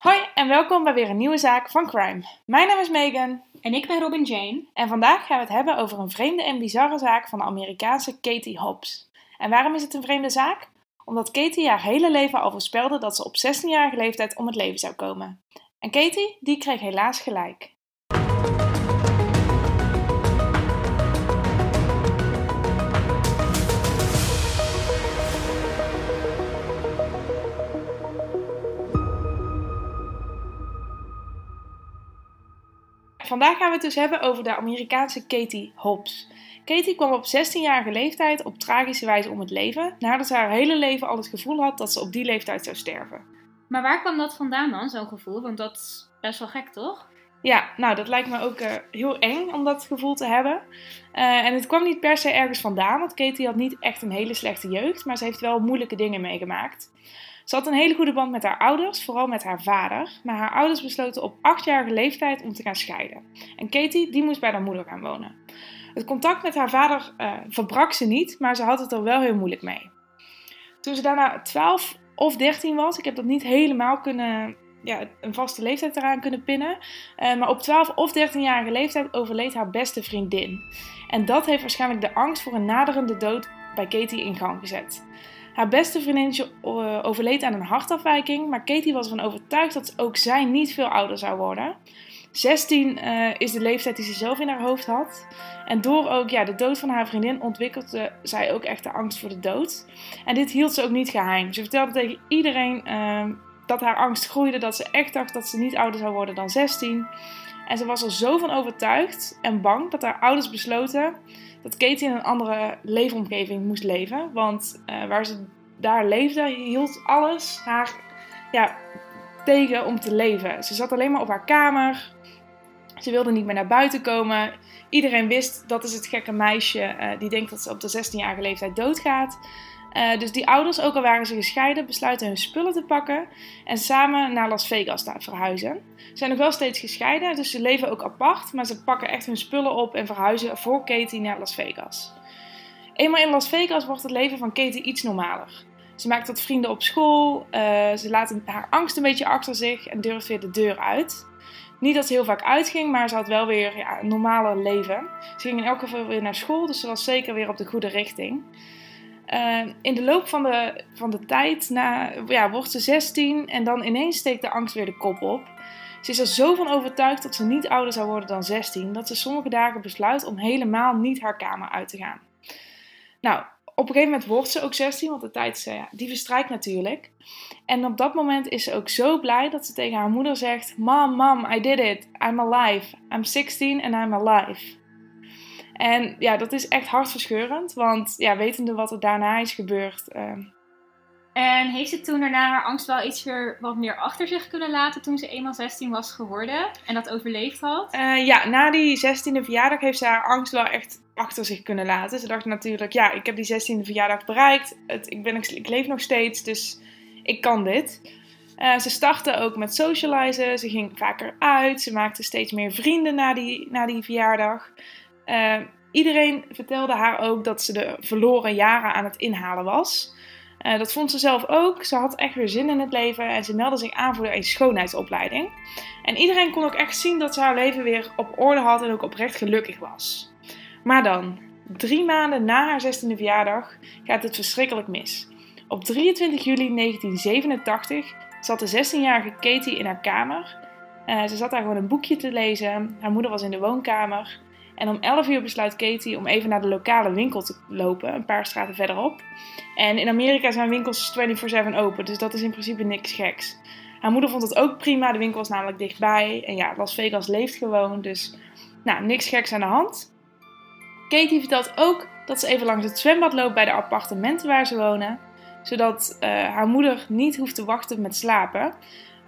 Hoi en welkom bij weer een nieuwe zaak van Crime. Mijn naam is Megan En ik ben Robin Jane. en vandaag gaan we het hebben over een vreemde en bizarre zaak van de Amerikaanse Katie Hobbs. En waarom is het een vreemde zaak? Omdat Katie haar hele leven al voorspelde dat ze op 16-jarige leeftijd om het leven zou komen. En Katie, die kreeg helaas gelijk. Vandaag gaan we het dus hebben over de Amerikaanse Katie Hobbs. Katie kwam op 16-jarige leeftijd op tragische wijze om het leven, nadat ze haar hele leven al het gevoel had dat ze op die leeftijd zou sterven. Maar waar kwam dat vandaan dan, zo'n gevoel? Want dat is best wel gek, toch? Ja, nou, dat lijkt me ook eh, heel eng om dat gevoel te hebben. Eh, en het kwam niet per se ergens vandaan, want Katie had niet echt een hele slechte jeugd, maar ze heeft wel moeilijke dingen meegemaakt. Ze had een hele goede band met haar ouders, vooral met haar vader. Maar haar ouders besloten op achtjarige leeftijd om te gaan scheiden. En Katie, die moest bij haar moeder gaan wonen. Het contact met haar vader eh, verbrak ze niet, maar ze had het er wel heel moeilijk mee. Toen ze daarna 12 of 13 was, ik heb dat niet helemaal kunnen, ja, een vaste leeftijd eraan kunnen pinnen. eh, maar op 12 of 13-jarige leeftijd overleed haar beste vriendin. En dat heeft waarschijnlijk de angst voor een naderende dood bij Katie in gang gezet. Haar beste vriendinnetje eh, overleed aan een hartafwijking, maar Katie was ervan overtuigd dat ook zij niet veel ouder zou worden. 16 eh, is de leeftijd die ze zelf in haar hoofd had. En door ook ja, de dood van haar vriendin ontwikkelde zij ook echt de angst voor de dood. En dit hield ze ook niet geheim. Ze vertelde tegen iedereen eh, dat haar angst groeide, dat ze echt dacht dat ze niet ouder zou worden dan 16. En ze was er zo van overtuigd en bang dat haar ouders besloten dat Katie in een andere leefomgeving moest leven. Want uh, waar ze daar leefde, hield alles haar ja, tegen om te leven. Ze zat alleen maar op haar kamer. Ze wilde niet meer naar buiten komen. Iedereen wist dat is het gekke meisje uh, die denkt dat ze op de 16-jarige leeftijd doodgaat. Uh, dus die ouders, ook al waren ze gescheiden, besluiten hun spullen te pakken en samen naar Las Vegas te verhuizen. Ze zijn nog wel steeds gescheiden, dus ze leven ook apart, maar ze pakken echt hun spullen op en verhuizen voor Katie naar Las Vegas. Eenmaal in Las Vegas wordt het leven van Katie iets normaler. Ze maakt wat vrienden op school, uh, ze laat haar angst een beetje achter zich en durft weer de deur uit. Niet dat ze heel vaak uitging, maar ze had wel weer ja, een normaler leven. Ze ging in elk geval weer naar school, dus ze was zeker weer op de goede richting. Uh, in de loop van de, van de tijd na, ja, wordt ze 16 en dan ineens steekt de angst weer de kop op. Ze is er zo van overtuigd dat ze niet ouder zou worden dan 16, dat ze sommige dagen besluit om helemaal niet haar kamer uit te gaan. Nou, op een gegeven moment wordt ze ook 16, want de tijd ja, die verstrijkt natuurlijk. En op dat moment is ze ook zo blij dat ze tegen haar moeder zegt: Mom, mom, I did it. I'm alive. I'm 16 and I'm alive. En ja, dat is echt hartverscheurend, want ja, wetende wat er daarna is gebeurd. Uh... En heeft ze toen daarna haar angst wel iets weer wat meer achter zich kunnen laten toen ze eenmaal 16 was geworden en dat overleefd had? Uh, ja, na die 16e verjaardag heeft ze haar angst wel echt achter zich kunnen laten. Ze dacht natuurlijk, ja, ik heb die 16e verjaardag bereikt, het, ik, ben, ik leef nog steeds, dus ik kan dit. Uh, ze startte ook met socializen, ze ging vaker uit, ze maakte steeds meer vrienden na die, na die verjaardag. Uh, iedereen vertelde haar ook dat ze de verloren jaren aan het inhalen was. Uh, dat vond ze zelf ook. Ze had echt weer zin in het leven en ze meldde zich aan voor een schoonheidsopleiding. En iedereen kon ook echt zien dat ze haar leven weer op orde had en ook oprecht gelukkig was. Maar dan, drie maanden na haar 16e verjaardag, gaat het verschrikkelijk mis. Op 23 juli 1987 zat de 16-jarige Katie in haar kamer. Uh, ze zat daar gewoon een boekje te lezen. Haar moeder was in de woonkamer. En om 11 uur besluit Katie om even naar de lokale winkel te lopen, een paar straten verderop. En in Amerika zijn winkels 24/7 open, dus dat is in principe niks geks. Haar moeder vond het ook prima, de winkel was namelijk dichtbij. En ja, Las Vegas leeft gewoon, dus nou, niks geks aan de hand. Katie vertelt ook dat ze even langs het zwembad loopt bij de appartementen waar ze wonen, zodat uh, haar moeder niet hoeft te wachten met slapen.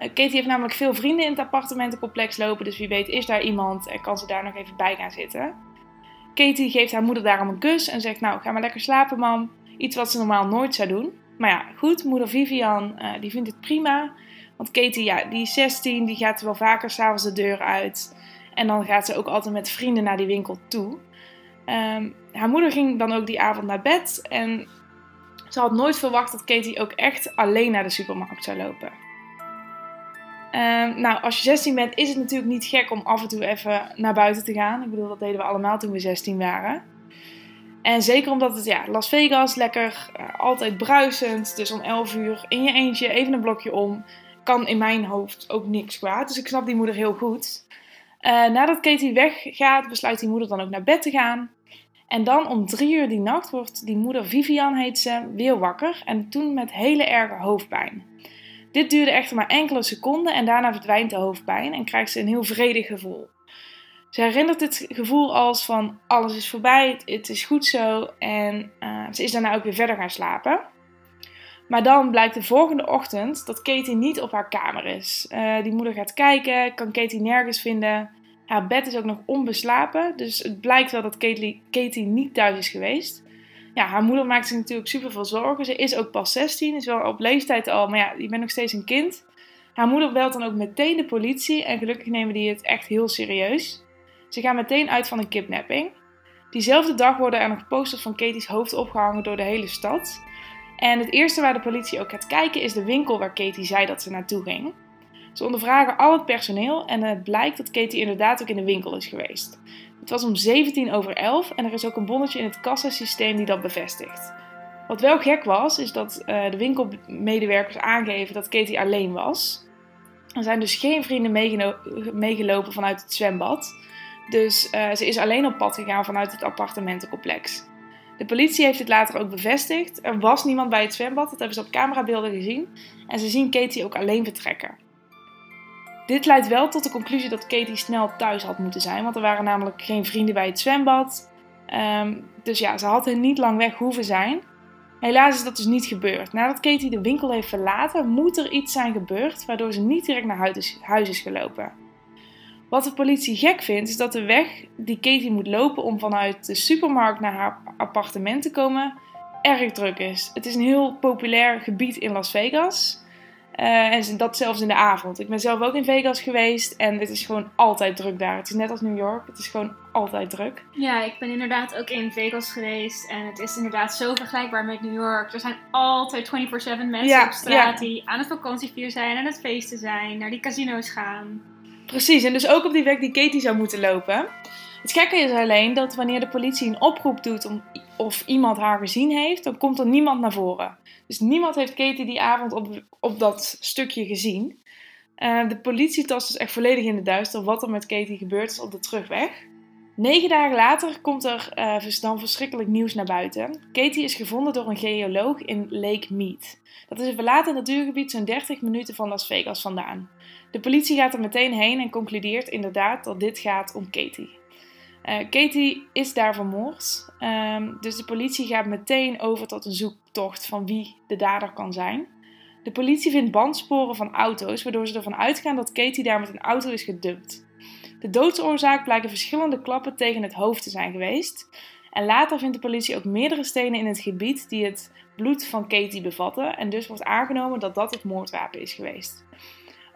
Katie heeft namelijk veel vrienden in het appartementencomplex lopen, dus wie weet is daar iemand en kan ze daar nog even bij gaan zitten. Katie geeft haar moeder daarom een kus en zegt: Nou, ga maar lekker slapen, mam. Iets wat ze normaal nooit zou doen. Maar ja, goed, moeder Vivian uh, die vindt het prima. Want Katie, ja, die is 16, die gaat wel vaker s'avonds de deur uit. En dan gaat ze ook altijd met vrienden naar die winkel toe. Um, haar moeder ging dan ook die avond naar bed. En ze had nooit verwacht dat Katie ook echt alleen naar de supermarkt zou lopen. Ehm, nou, als je 16 bent, is het natuurlijk niet gek om af en toe even naar buiten te gaan. Ik bedoel, dat deden we allemaal toen we 16 waren. En zeker omdat het, ja, Las Vegas, lekker, uh, altijd bruisend. Dus om 11 uur in je eentje, even een blokje om. Kan in mijn hoofd ook niks kwaad. Dus ik snap die moeder heel goed. Uh, nadat Katie weggaat, besluit die moeder dan ook naar bed te gaan. En dan om drie uur die nacht wordt die moeder Vivian, heet ze, weer wakker. En toen met hele erge hoofdpijn. Dit duurde echter maar enkele seconden en daarna verdwijnt de hoofdpijn en krijgt ze een heel vredig gevoel. Ze herinnert dit gevoel als van alles is voorbij, het is goed zo en uh, ze is daarna ook weer verder gaan slapen. Maar dan blijkt de volgende ochtend dat Katie niet op haar kamer is. Uh, die moeder gaat kijken, kan Katie nergens vinden. Haar bed is ook nog onbeslapen, dus het blijkt wel dat Katie niet thuis is geweest. Ja, haar moeder maakt zich natuurlijk super veel zorgen. Ze is ook pas 16, is wel op leeftijd al, maar ja, je bent nog steeds een kind. Haar moeder belt dan ook meteen de politie en gelukkig nemen die het echt heel serieus. Ze gaan meteen uit van een kidnapping. Diezelfde dag worden er nog posters van Katie's hoofd opgehangen door de hele stad. En het eerste waar de politie ook gaat kijken is de winkel waar Katie zei dat ze naartoe ging. Ze ondervragen al het personeel en het blijkt dat Katie inderdaad ook in de winkel is geweest. Het was om 17 over 11 en er is ook een bonnetje in het kassasysteem die dat bevestigt. Wat wel gek was, is dat uh, de winkelmedewerkers aangeven dat Katie alleen was. Er zijn dus geen vrienden meegelopen vanuit het zwembad. Dus uh, ze is alleen op pad gegaan vanuit het appartementencomplex. De politie heeft het later ook bevestigd. Er was niemand bij het zwembad, dat hebben ze op camerabeelden gezien. En ze zien Katie ook alleen vertrekken. Dit leidt wel tot de conclusie dat Katie snel thuis had moeten zijn, want er waren namelijk geen vrienden bij het zwembad. Um, dus ja, ze had er niet lang weg hoeven zijn. Helaas is dat dus niet gebeurd. Nadat Katie de winkel heeft verlaten, moet er iets zijn gebeurd waardoor ze niet direct naar huis is, huis is gelopen. Wat de politie gek vindt, is dat de weg die Katie moet lopen om vanuit de supermarkt naar haar appartement te komen, erg druk is. Het is een heel populair gebied in Las Vegas. Uh, en dat zelfs in de avond. Ik ben zelf ook in Vegas geweest en het is gewoon altijd druk daar. Het is net als New York, het is gewoon altijd druk. Ja, ik ben inderdaad ook in Vegas geweest en het is inderdaad zo vergelijkbaar met New York. Er zijn altijd 24-7 mensen ja, op straat ja. die aan het vakantievier zijn, aan het feesten zijn, naar die casino's gaan. Precies, en dus ook op die weg die Katie zou moeten lopen. Het gekke is alleen dat wanneer de politie een oproep doet om, of iemand haar gezien heeft, dan komt er niemand naar voren. Dus niemand heeft Katie die avond op, op dat stukje gezien. Uh, de politie tast dus echt volledig in de duister wat er met Katie gebeurd is op de terugweg. Negen dagen later komt er uh, dan verschrikkelijk nieuws naar buiten. Katie is gevonden door een geoloog in Lake Mead. Dat is een verlaten natuurgebied zo'n 30 minuten van Las Vegas vandaan. De politie gaat er meteen heen en concludeert inderdaad dat dit gaat om Katie. Uh, Katie is daar vermoord, um, dus de politie gaat meteen over tot een zoektocht van wie de dader kan zijn. De politie vindt bandsporen van auto's, waardoor ze ervan uitgaan dat Katie daar met een auto is gedumpt. De doodsoorzaak blijken verschillende klappen tegen het hoofd te zijn geweest. En later vindt de politie ook meerdere stenen in het gebied die het bloed van Katie bevatten. En dus wordt aangenomen dat dat het moordwapen is geweest.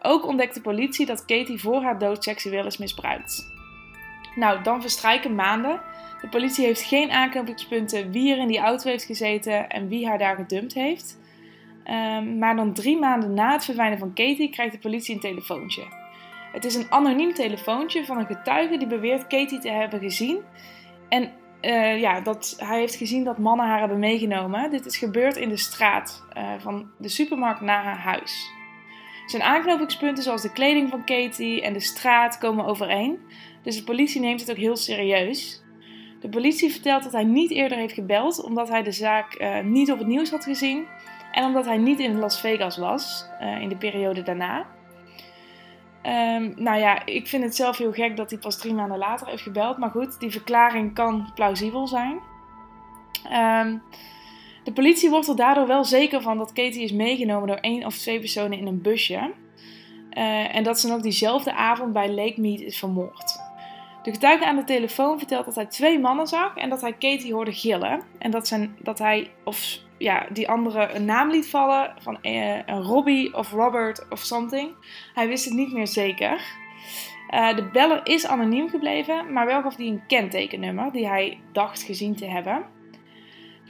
Ook ontdekt de politie dat Katie voor haar dood seksueel is misbruikt. Nou, dan verstrijken maanden. De politie heeft geen aanknopingspunten wie er in die auto heeft gezeten en wie haar daar gedumpt heeft. Um, maar dan drie maanden na het verdwijnen van Katie krijgt de politie een telefoontje. Het is een anoniem telefoontje van een getuige die beweert Katie te hebben gezien. En uh, ja, dat, hij heeft gezien dat mannen haar hebben meegenomen. Dit is gebeurd in de straat uh, van de supermarkt naar haar huis. Zijn aanknopingspunten zoals de kleding van Katie en de straat komen overeen. Dus de politie neemt het ook heel serieus. De politie vertelt dat hij niet eerder heeft gebeld omdat hij de zaak uh, niet op het nieuws had gezien en omdat hij niet in Las Vegas was uh, in de periode daarna. Um, nou ja, ik vind het zelf heel gek dat hij pas drie maanden later heeft gebeld. Maar goed, die verklaring kan plausibel zijn. Um, de politie wordt er daardoor wel zeker van dat Katie is meegenomen door één of twee personen in een busje. Uh, en dat ze nog diezelfde avond bij Lake Mead is vermoord. De getuige aan de telefoon vertelt dat hij twee mannen zag en dat hij Katie hoorde gillen. En dat, zijn, dat hij of ja, die andere een naam liet vallen van uh, Robbie of Robert of something. Hij wist het niet meer zeker. Uh, de beller is anoniem gebleven, maar wel gaf hij een kentekennummer die hij dacht gezien te hebben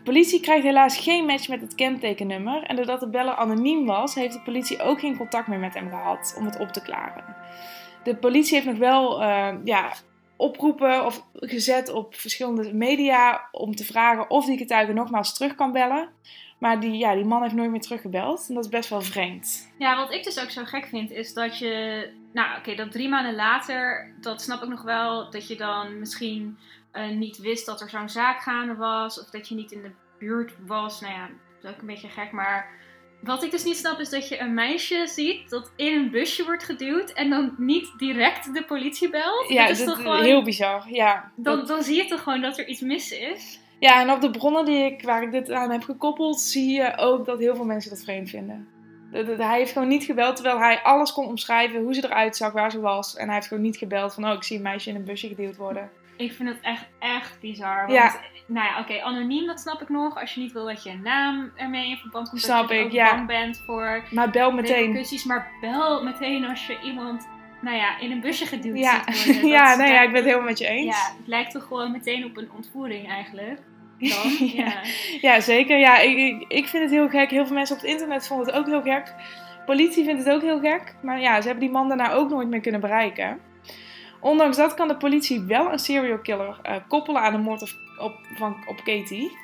politie krijgt helaas geen match met het kentekennummer en doordat de beller anoniem was, heeft de politie ook geen contact meer met hem gehad om het op te klaren. De politie heeft nog wel uh, ja, oproepen of gezet op verschillende media om te vragen of die getuige nogmaals terug kan bellen. Maar die, ja, die man heeft nooit meer teruggebeld. En dat is best wel vreemd. Ja, wat ik dus ook zo gek vind, is dat je. Nou, oké, dat drie maanden later, dat snap ik nog wel. Dat je dan misschien uh, niet wist dat er zo'n zaak gaande was. Of dat je niet in de buurt was. Nou ja, dat is ook een beetje gek. Maar wat ik dus niet snap is dat je een meisje ziet dat in een busje wordt geduwd en dan niet direct de politie belt. Ja, dat is toch gewoon, heel bizar. Ja, dan, dan zie je toch gewoon dat er iets mis is. Ja, en op de bronnen die ik, waar ik dit aan heb gekoppeld, zie je ook dat heel veel mensen dat vreemd vinden. hij heeft gewoon niet gebeld, terwijl hij alles kon omschrijven, hoe ze eruit zag, waar ze was. En hij heeft gewoon niet gebeld van, oh, ik zie een meisje in een busje geduwd worden. Ik vind het echt, echt bizar. Want, ja. nou ja, oké, anoniem, dat snap ik nog. Als je niet wil dat je naam ermee in verband komt. Snap dat je ik, ja. bang bent voor... Maar bel meteen. Maar bel meteen als je iemand, nou ja, in een busje geduwd ja. ziet worden. ja, nee, ja, ik ben het helemaal met je eens. Ja, het lijkt toch gewoon meteen op een ontvoering eigenlijk. ja. ja, zeker. Ja, ik, ik, ik vind het heel gek. Heel veel mensen op het internet vonden het ook heel gek. Politie vindt het ook heel gek. Maar ja, ze hebben die man daarna ook nooit meer kunnen bereiken. Ondanks dat kan de politie wel een serial killer uh, koppelen aan de moord op, op, van, op Katie.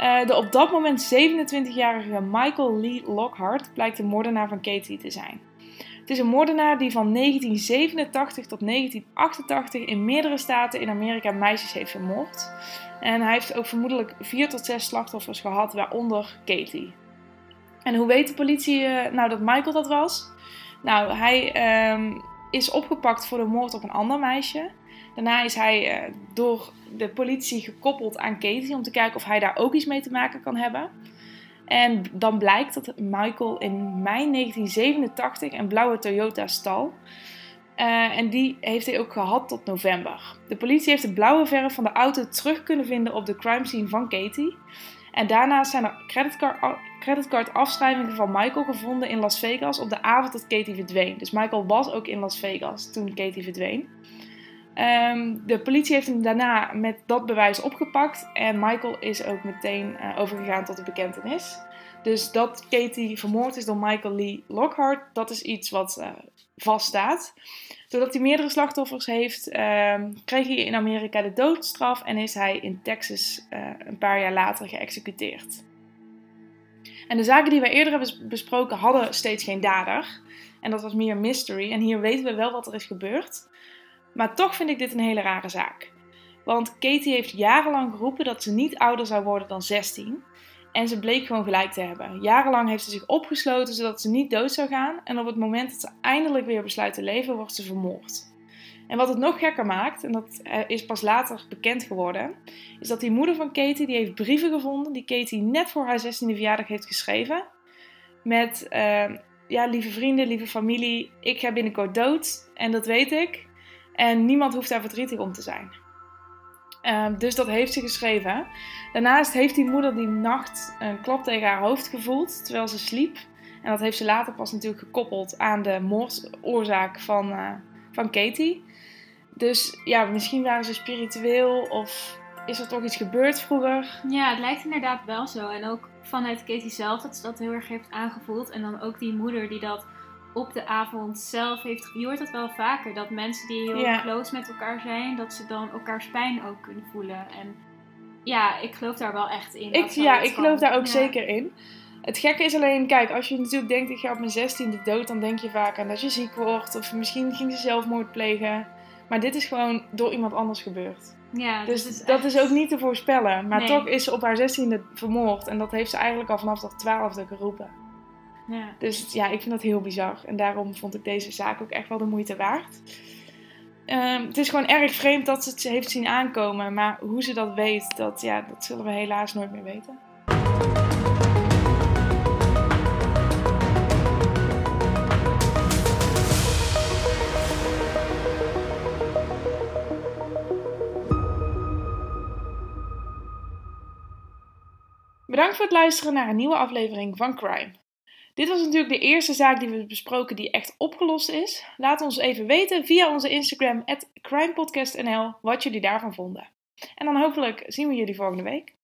Uh, de op dat moment 27-jarige Michael Lee Lockhart blijkt de moordenaar van Katie te zijn. Het is een moordenaar die van 1987 tot 1988 in meerdere staten in Amerika meisjes heeft vermoord. En hij heeft ook vermoedelijk vier tot zes slachtoffers gehad, waaronder Katie. En hoe weet de politie uh, nou dat Michael dat was? Nou, hij um, is opgepakt voor de moord op een ander meisje. Daarna is hij uh, door de politie gekoppeld aan Katie om te kijken of hij daar ook iets mee te maken kan hebben. En dan blijkt dat Michael in mei 1987 een blauwe Toyota stal. Uh, en die heeft hij ook gehad tot november. De politie heeft de blauwe verf van de auto terug kunnen vinden op de crime scene van Katie. En daarnaast zijn er creditcard, creditcard afschrijvingen van Michael gevonden in Las Vegas op de avond dat Katie verdween. Dus Michael was ook in Las Vegas toen Katie verdween. Um, de politie heeft hem daarna met dat bewijs opgepakt en Michael is ook meteen uh, overgegaan tot de bekentenis. Dus dat Katie vermoord is door Michael Lee Lockhart, dat is iets wat uh, vaststaat. Doordat hij meerdere slachtoffers heeft, uh, kreeg hij in Amerika de doodstraf en is hij in Texas uh, een paar jaar later geëxecuteerd. En de zaken die wij eerder hebben besproken hadden steeds geen dader. En dat was meer mystery. En hier weten we wel wat er is gebeurd. Maar toch vind ik dit een hele rare zaak. Want Katie heeft jarenlang geroepen dat ze niet ouder zou worden dan 16. En ze bleek gewoon gelijk te hebben. Jarenlang heeft ze zich opgesloten zodat ze niet dood zou gaan. En op het moment dat ze eindelijk weer besluit te leven, wordt ze vermoord. En wat het nog gekker maakt, en dat eh, is pas later bekend geworden, is dat die moeder van Katie, die heeft brieven gevonden die Katie net voor haar 16e verjaardag heeft geschreven. Met, uh, ja, lieve vrienden, lieve familie, ik ga binnenkort dood en dat weet ik. En niemand hoeft daar verdrietig om te zijn. Uh, dus dat heeft ze geschreven. Daarnaast heeft die moeder die nacht een klap tegen haar hoofd gevoeld terwijl ze sliep. En dat heeft ze later pas natuurlijk gekoppeld aan de moordoorzaak van, uh, van Katie. Dus ja, misschien waren ze spiritueel of is er toch iets gebeurd vroeger? Ja, het lijkt inderdaad wel zo. En ook vanuit Katie zelf dat ze dat heel erg heeft aangevoeld. En dan ook die moeder die dat op de avond zelf heeft. Je hoort dat wel vaker. Dat mensen die heel close met elkaar zijn, dat ze dan elkaars pijn ook kunnen voelen. En ja, ik geloof daar wel echt in. Ik, ja, ik geloof daar ook zeker in. Het gekke is alleen, kijk, als je natuurlijk denkt, ik ga op mijn zestiende dood, dan denk je vaak aan dat je ziek wordt. Of misschien ging ze zelfmoord plegen. Maar dit is gewoon door iemand anders gebeurd. Ja, dus is dat is ook niet te voorspellen. Maar toch is ze op haar zestiende vermoord. En dat heeft ze eigenlijk al vanaf de twaalfde geroepen. Ja. Dus ja, ik vind dat heel bizar. En daarom vond ik deze zaak ook echt wel de moeite waard. Um, het is gewoon erg vreemd dat ze het heeft zien aankomen. Maar hoe ze dat weet, dat, ja, dat zullen we helaas nooit meer weten. Bedankt voor het luisteren naar een nieuwe aflevering van Crime. Dit was natuurlijk de eerste zaak die we besproken die echt opgelost is. Laat ons even weten via onze Instagram, crimepodcastnl, wat jullie daarvan vonden. En dan hopelijk zien we jullie volgende week.